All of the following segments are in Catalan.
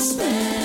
gospel.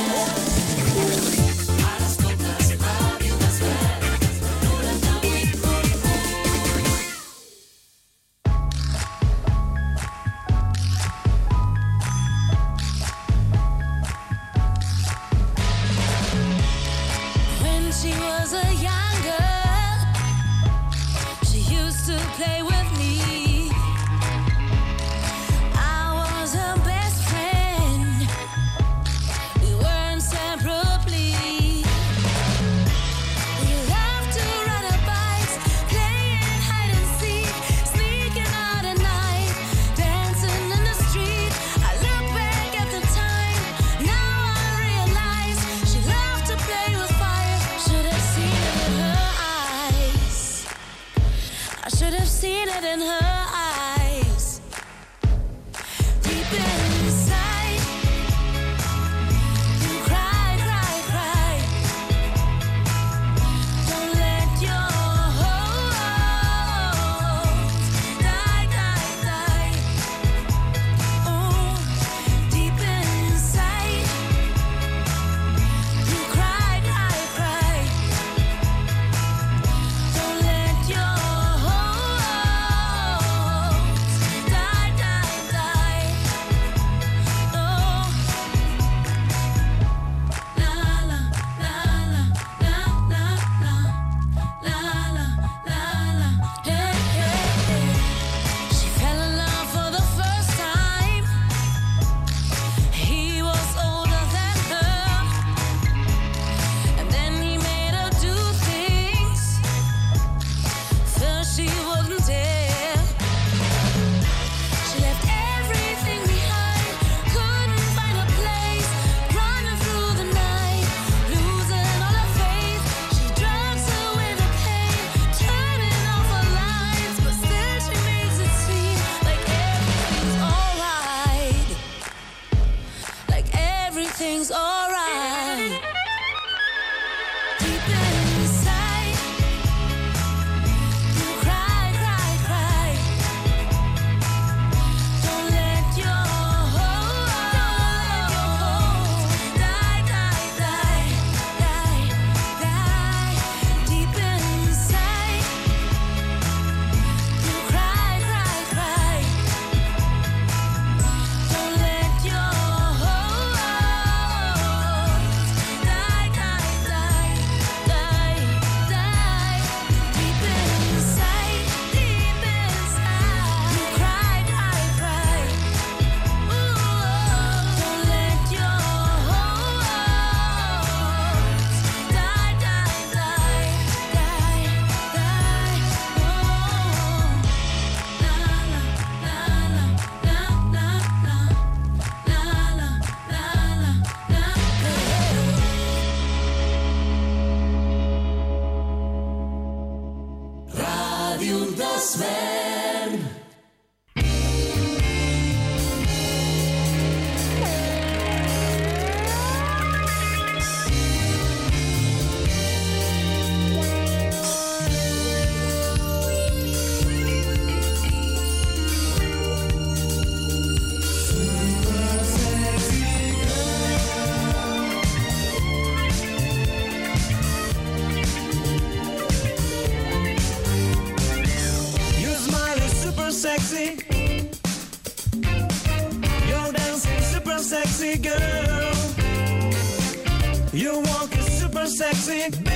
music.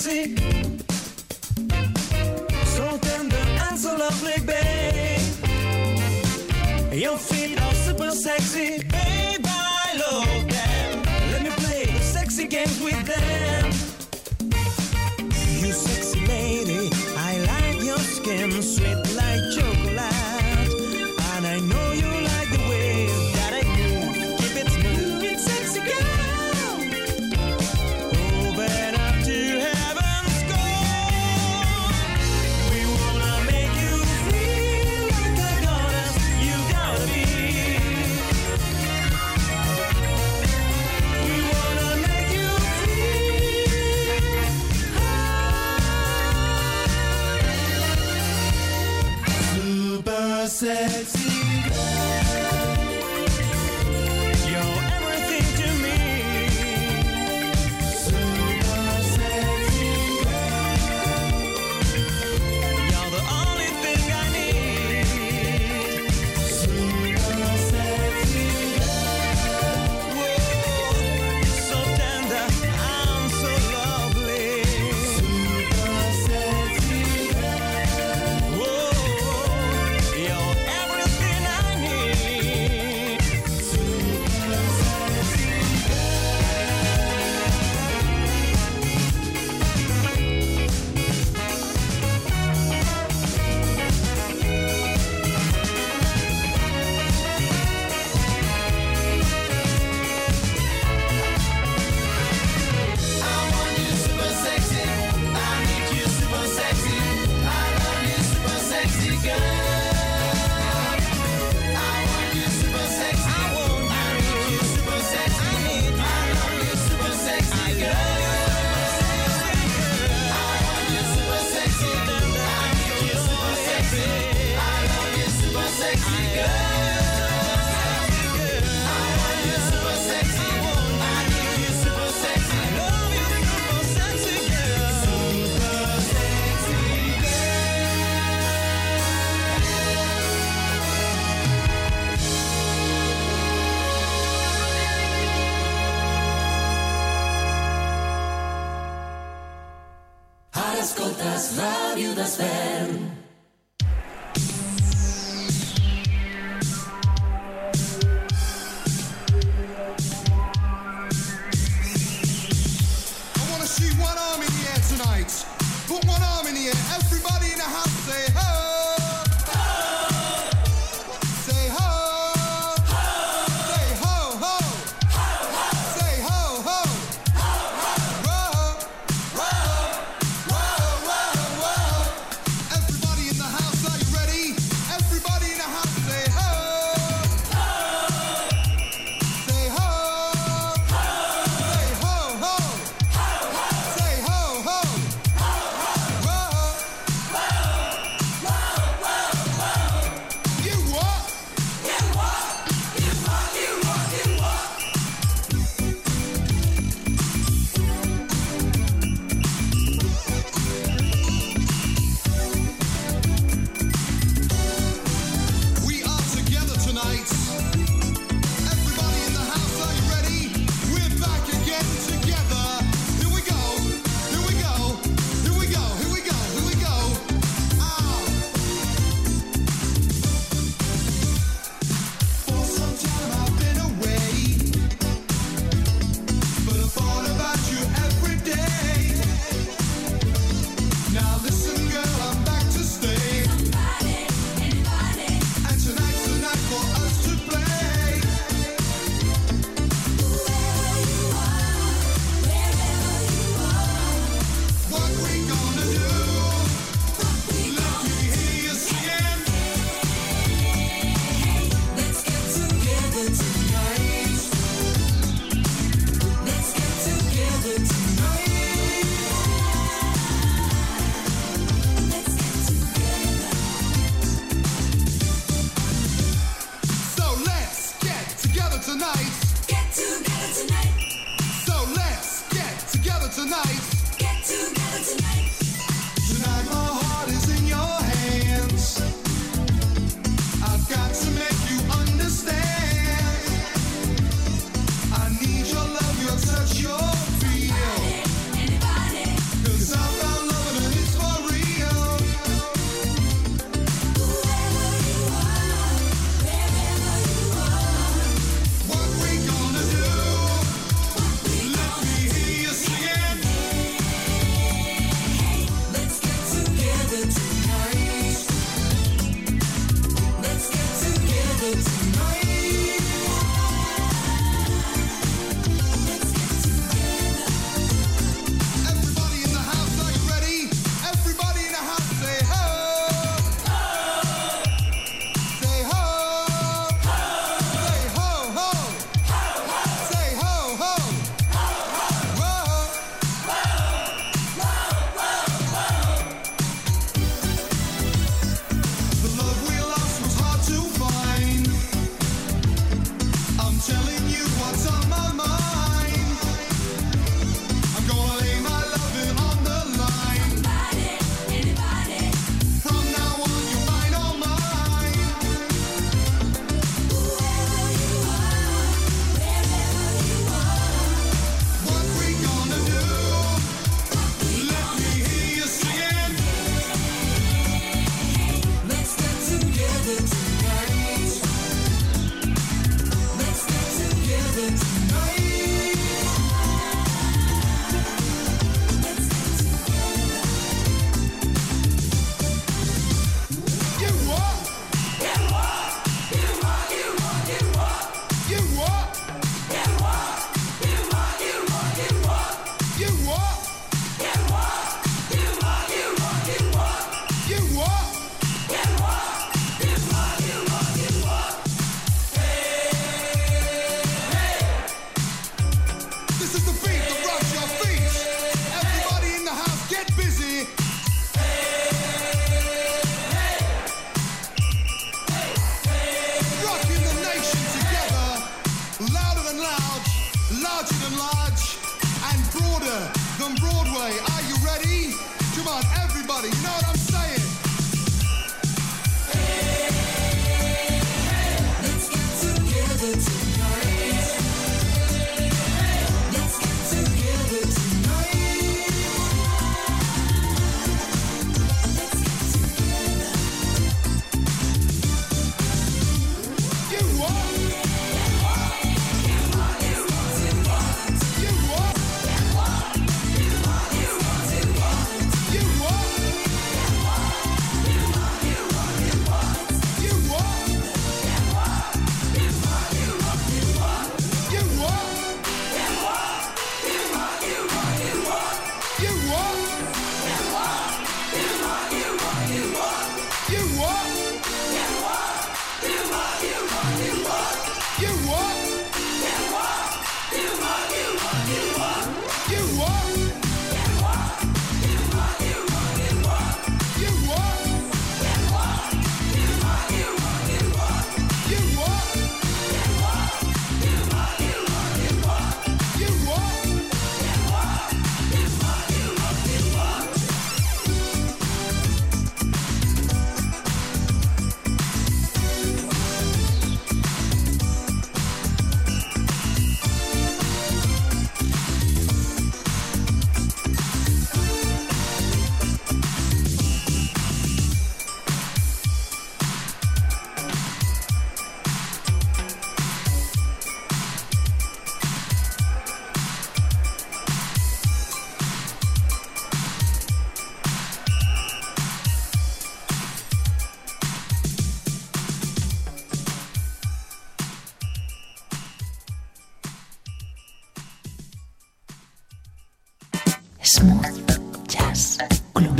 sexy. So tender and so lovely, babe. Your feet are super sexy. sexy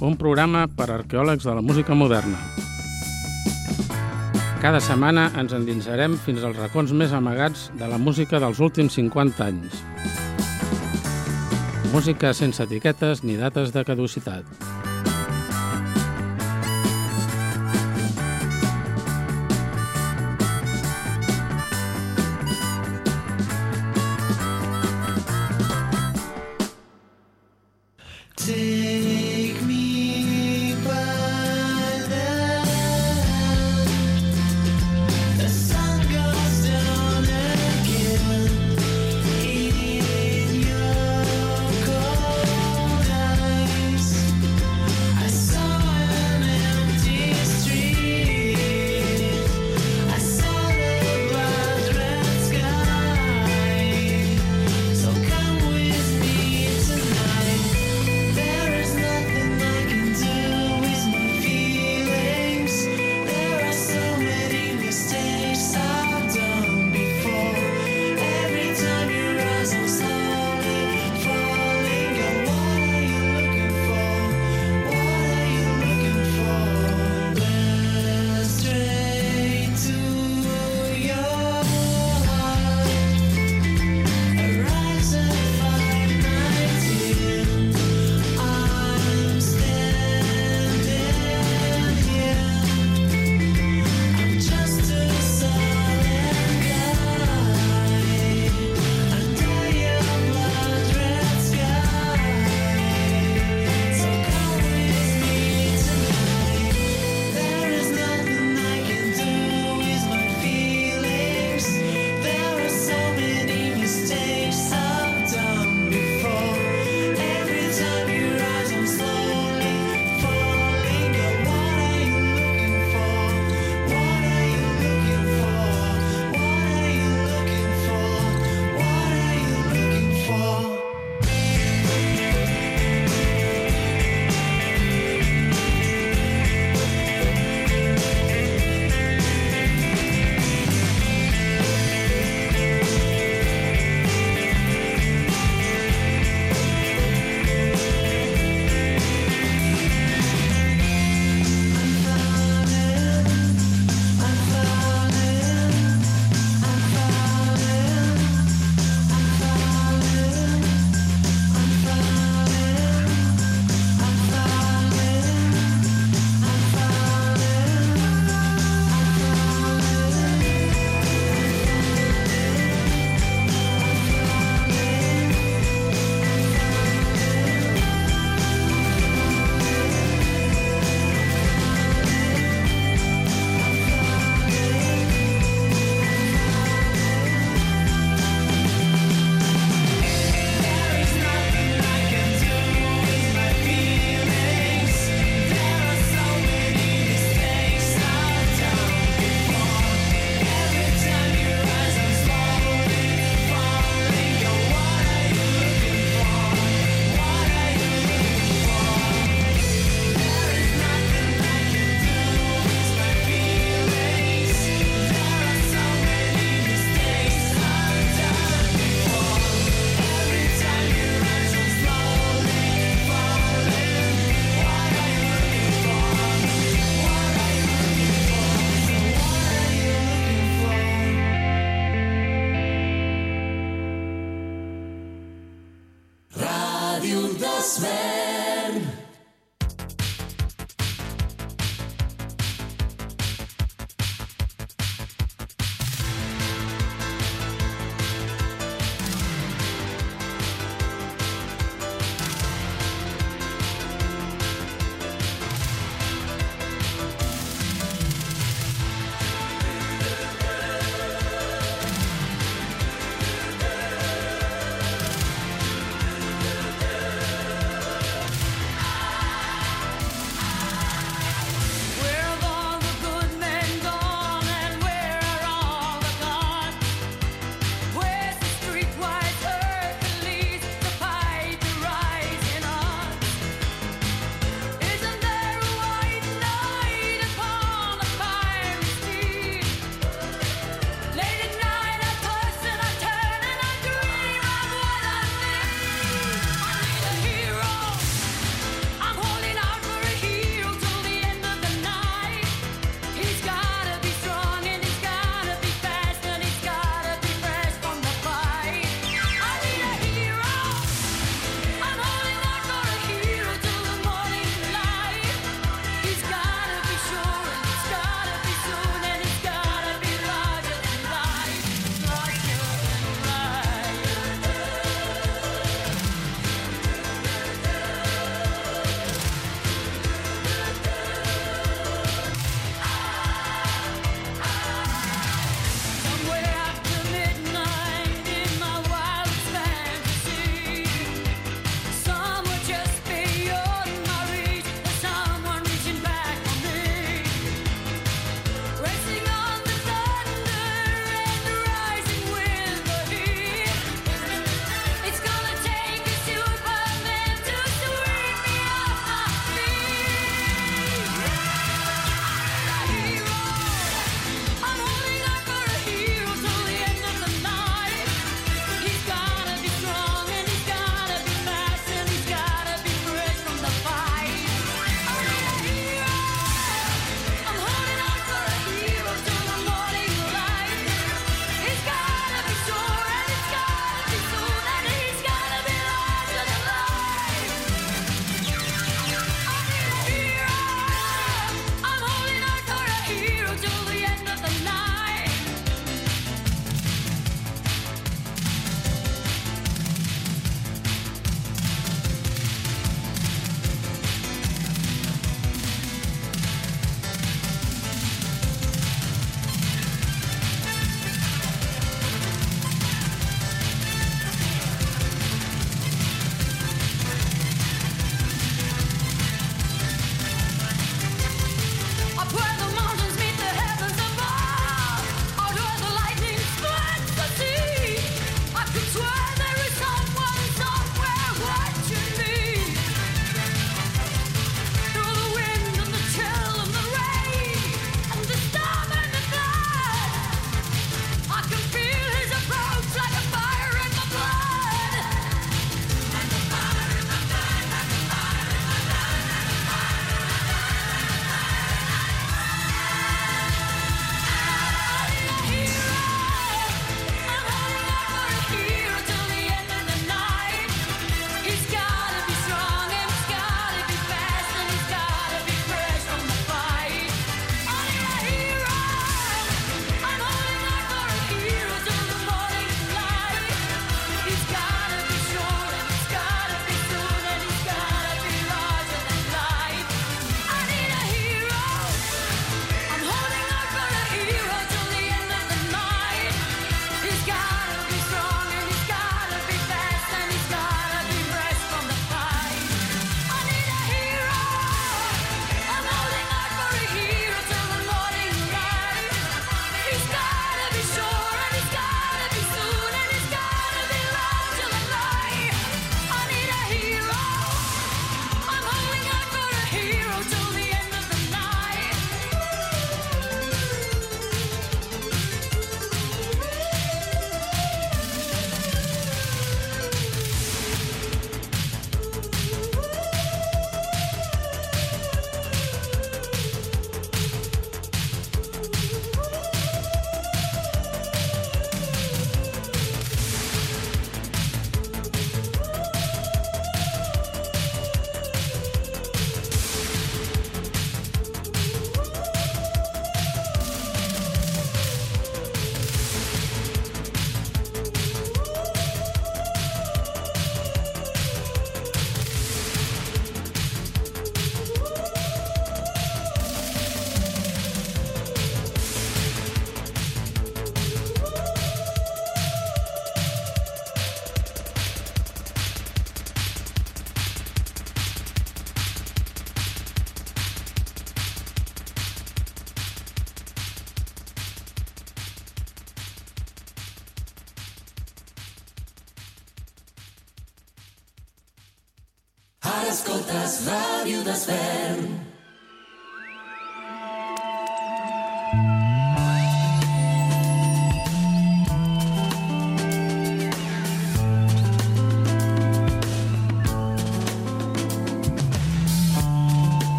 un programa per a arqueòlegs de la música moderna. Cada setmana ens endinsarem fins als racons més amagats de la música dels últims 50 anys. Música sense etiquetes ni dates de caducitat.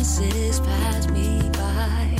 Chances pass me by.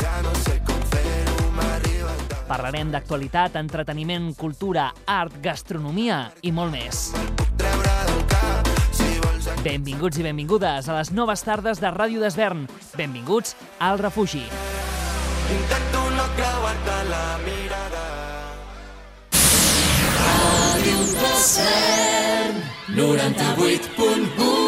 ja no sé. Parlarem d'actualitat, entreteniment, cultura, art, gastronomia i molt més. Benvinguts i benvingudes a les noves tardes de Ràdio d'Esvern. Benvinguts al refugi. Intento no creuar-te la mirada. Ràdio d'Esvern, 98.1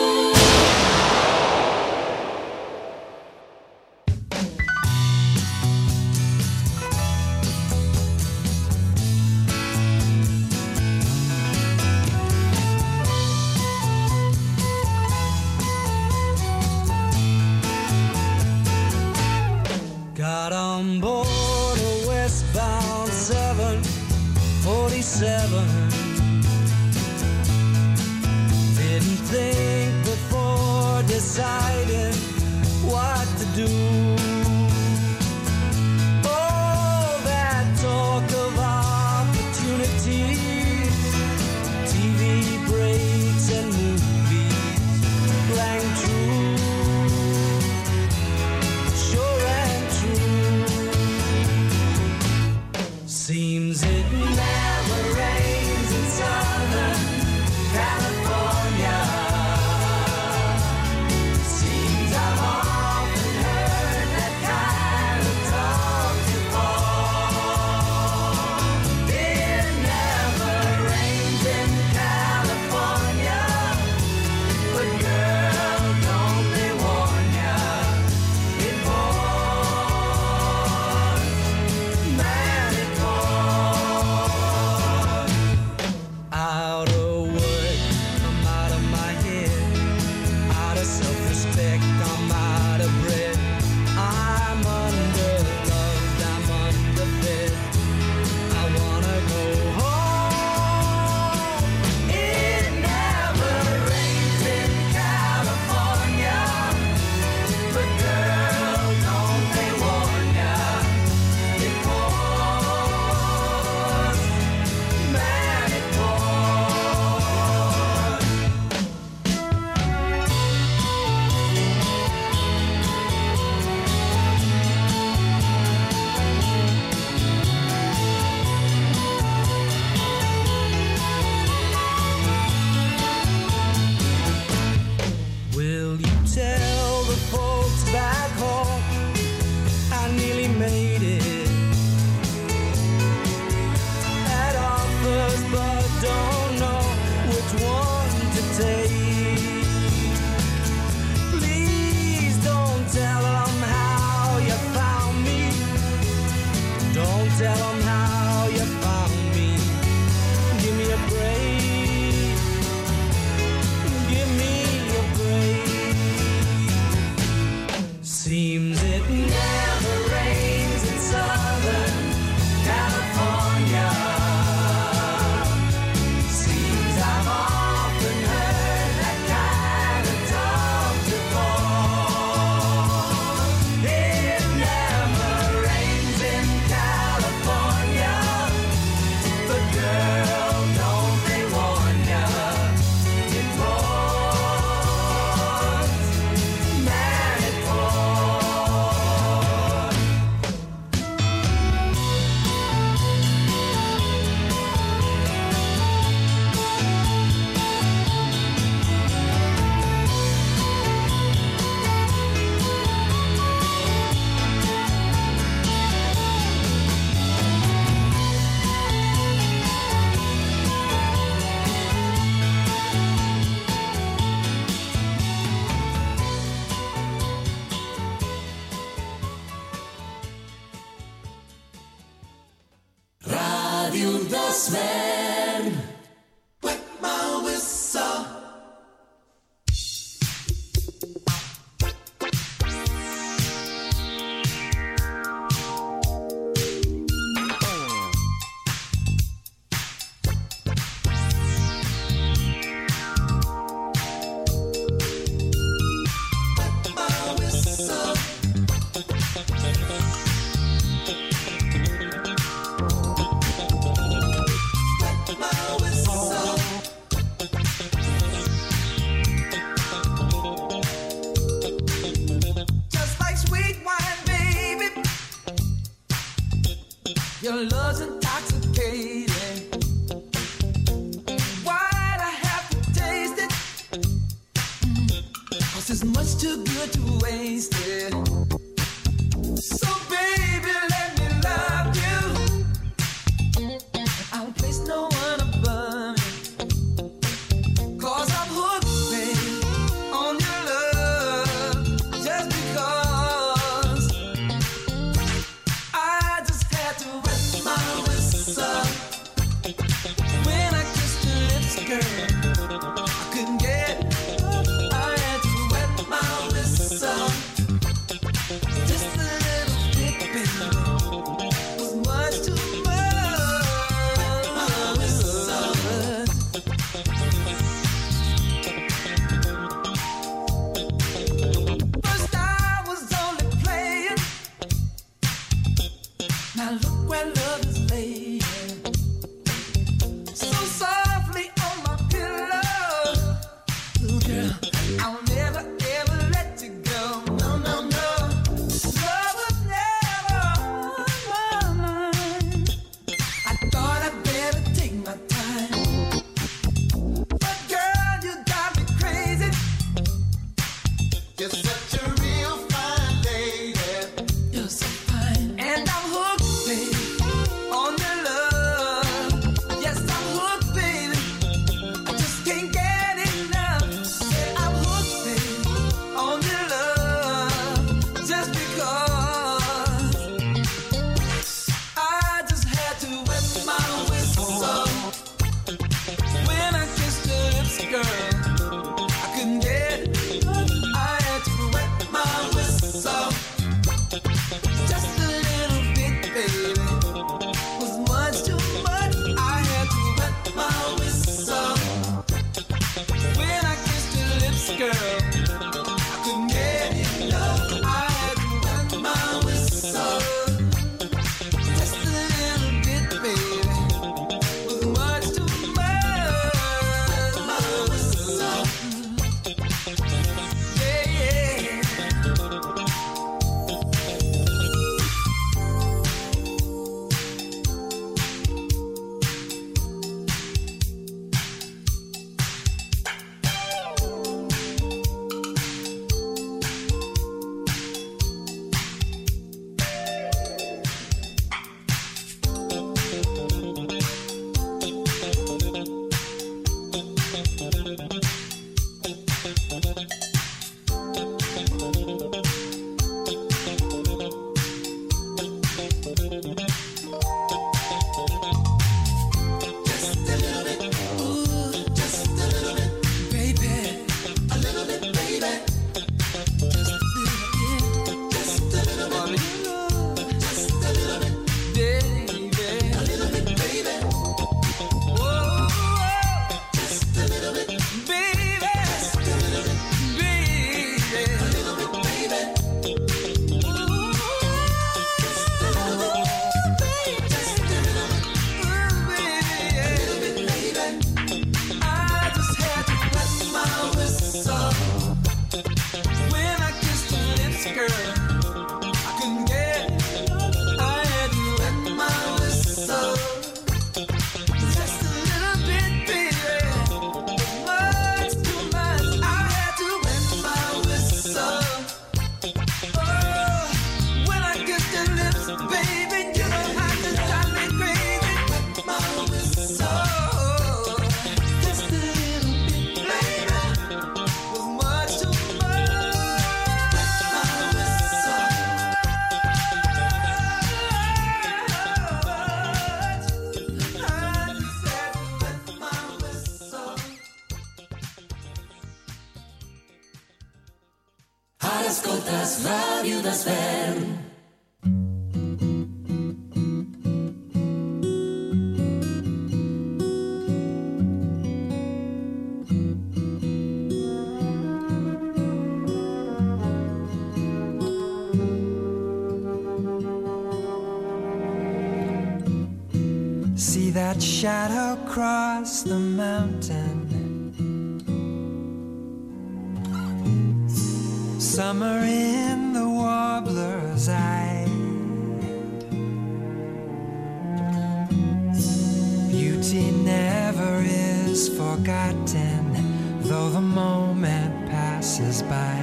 She never is forgotten, though the moment passes by.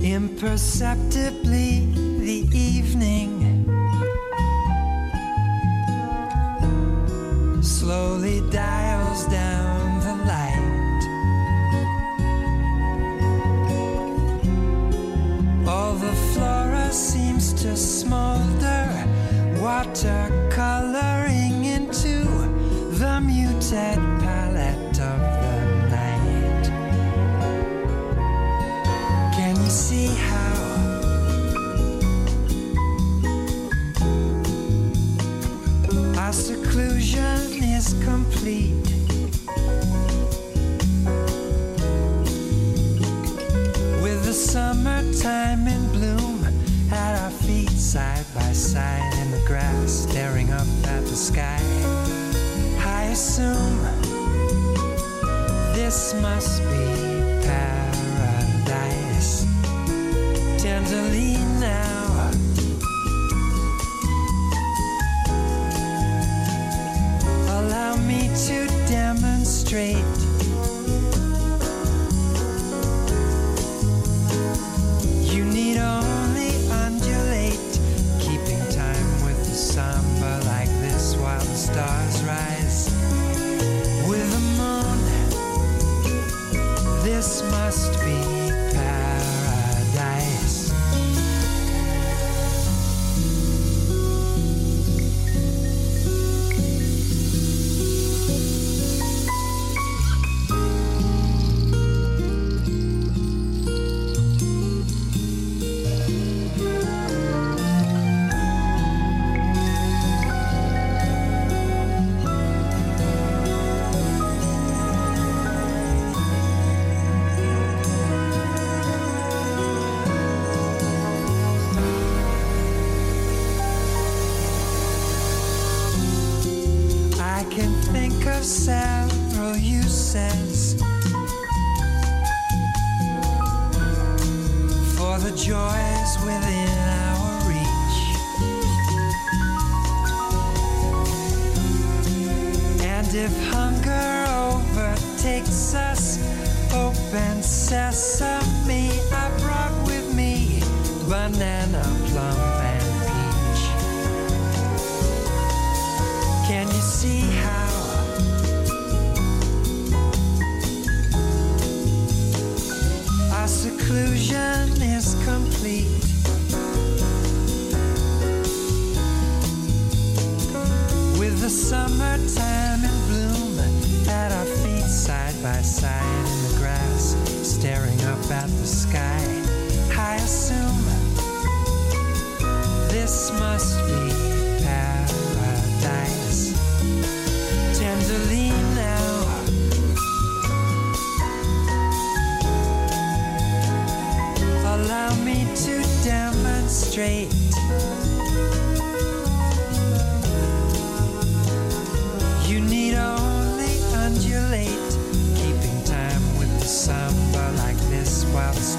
Imperceptibly, the evening exact must be paradise. Tenderly now. Allow me to demonstrate.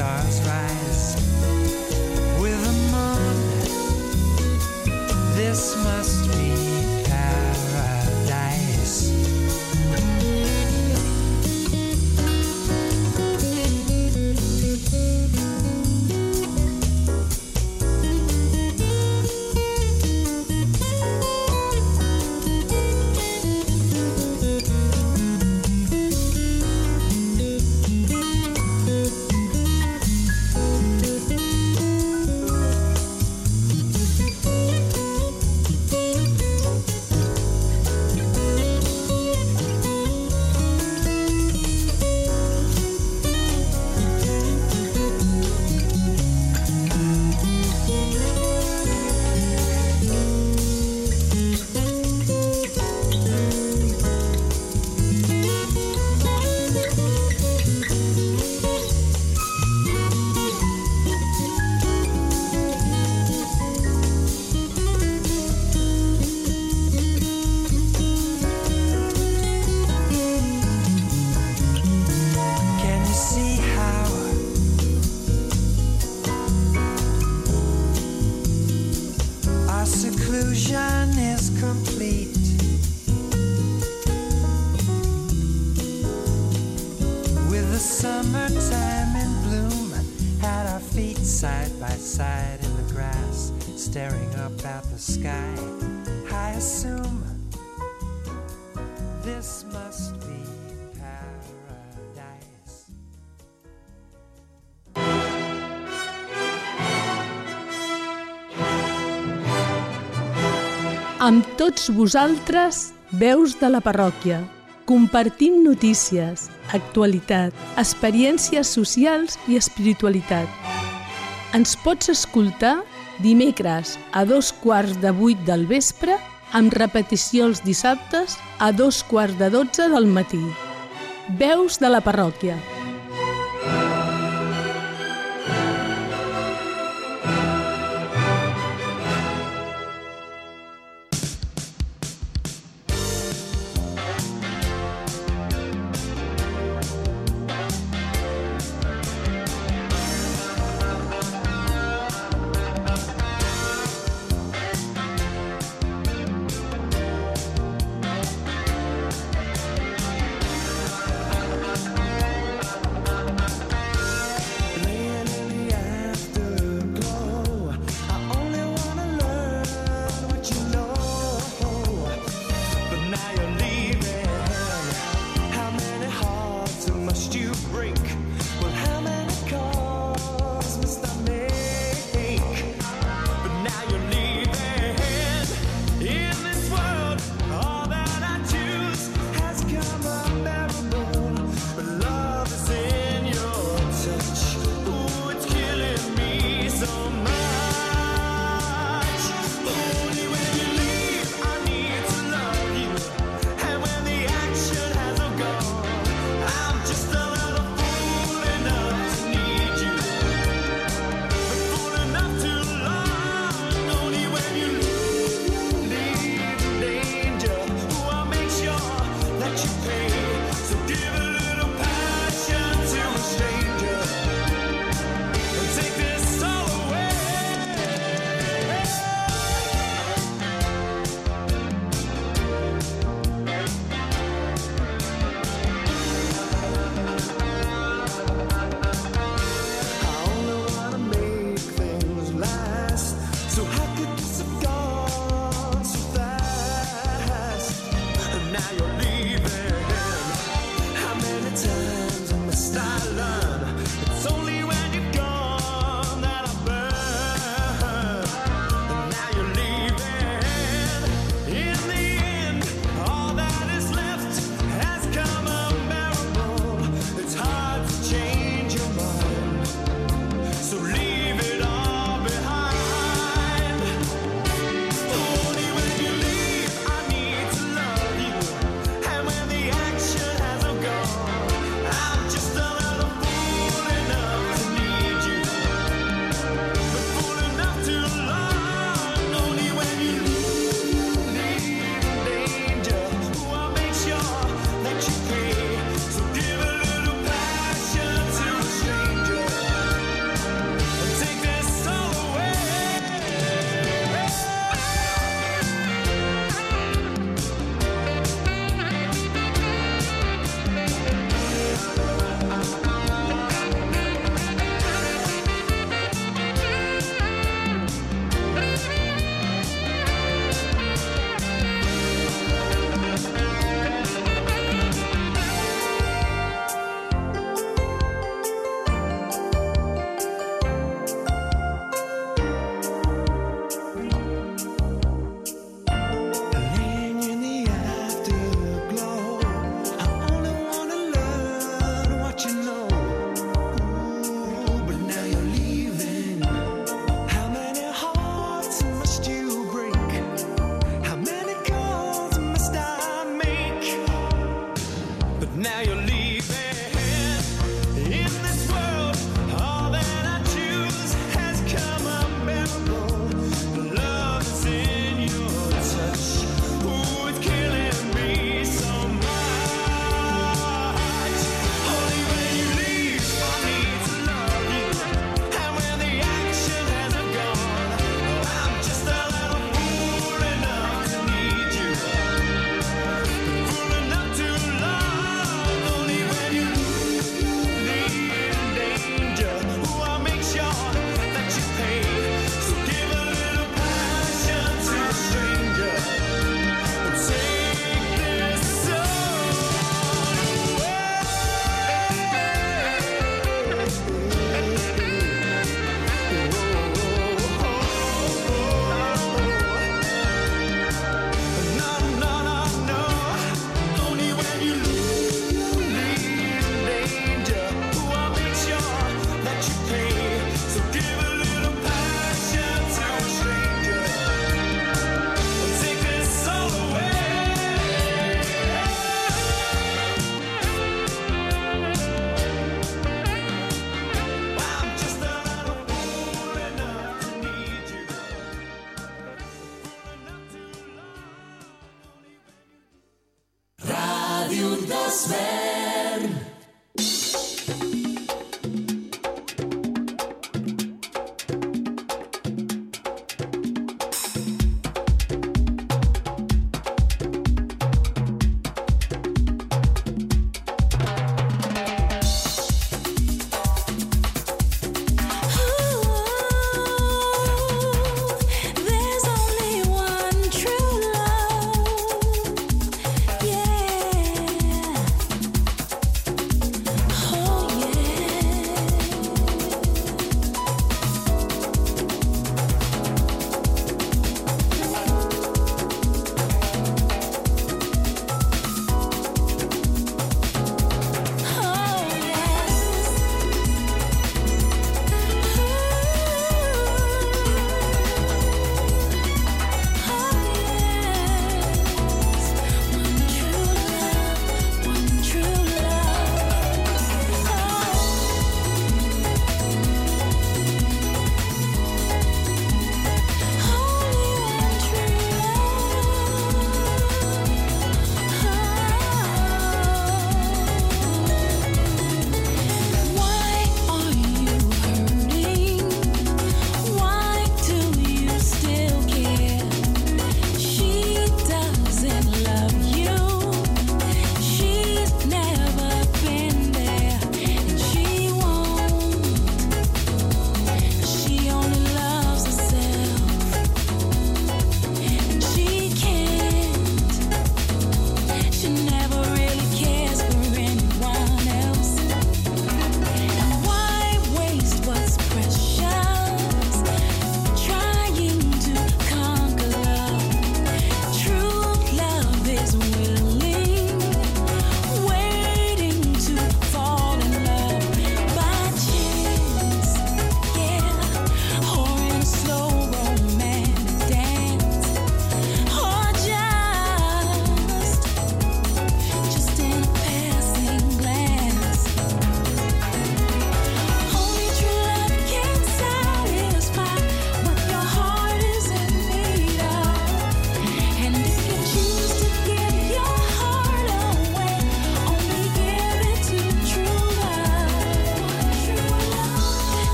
stars rise. Tots vosaltres, veus de la parròquia. Compartim notícies, actualitat, experiències socials i espiritualitat. Ens pots escoltar dimecres a dos quarts de vuit del vespre amb repetició els dissabtes a dos quarts de dotze del matí. Veus de la parròquia.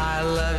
I love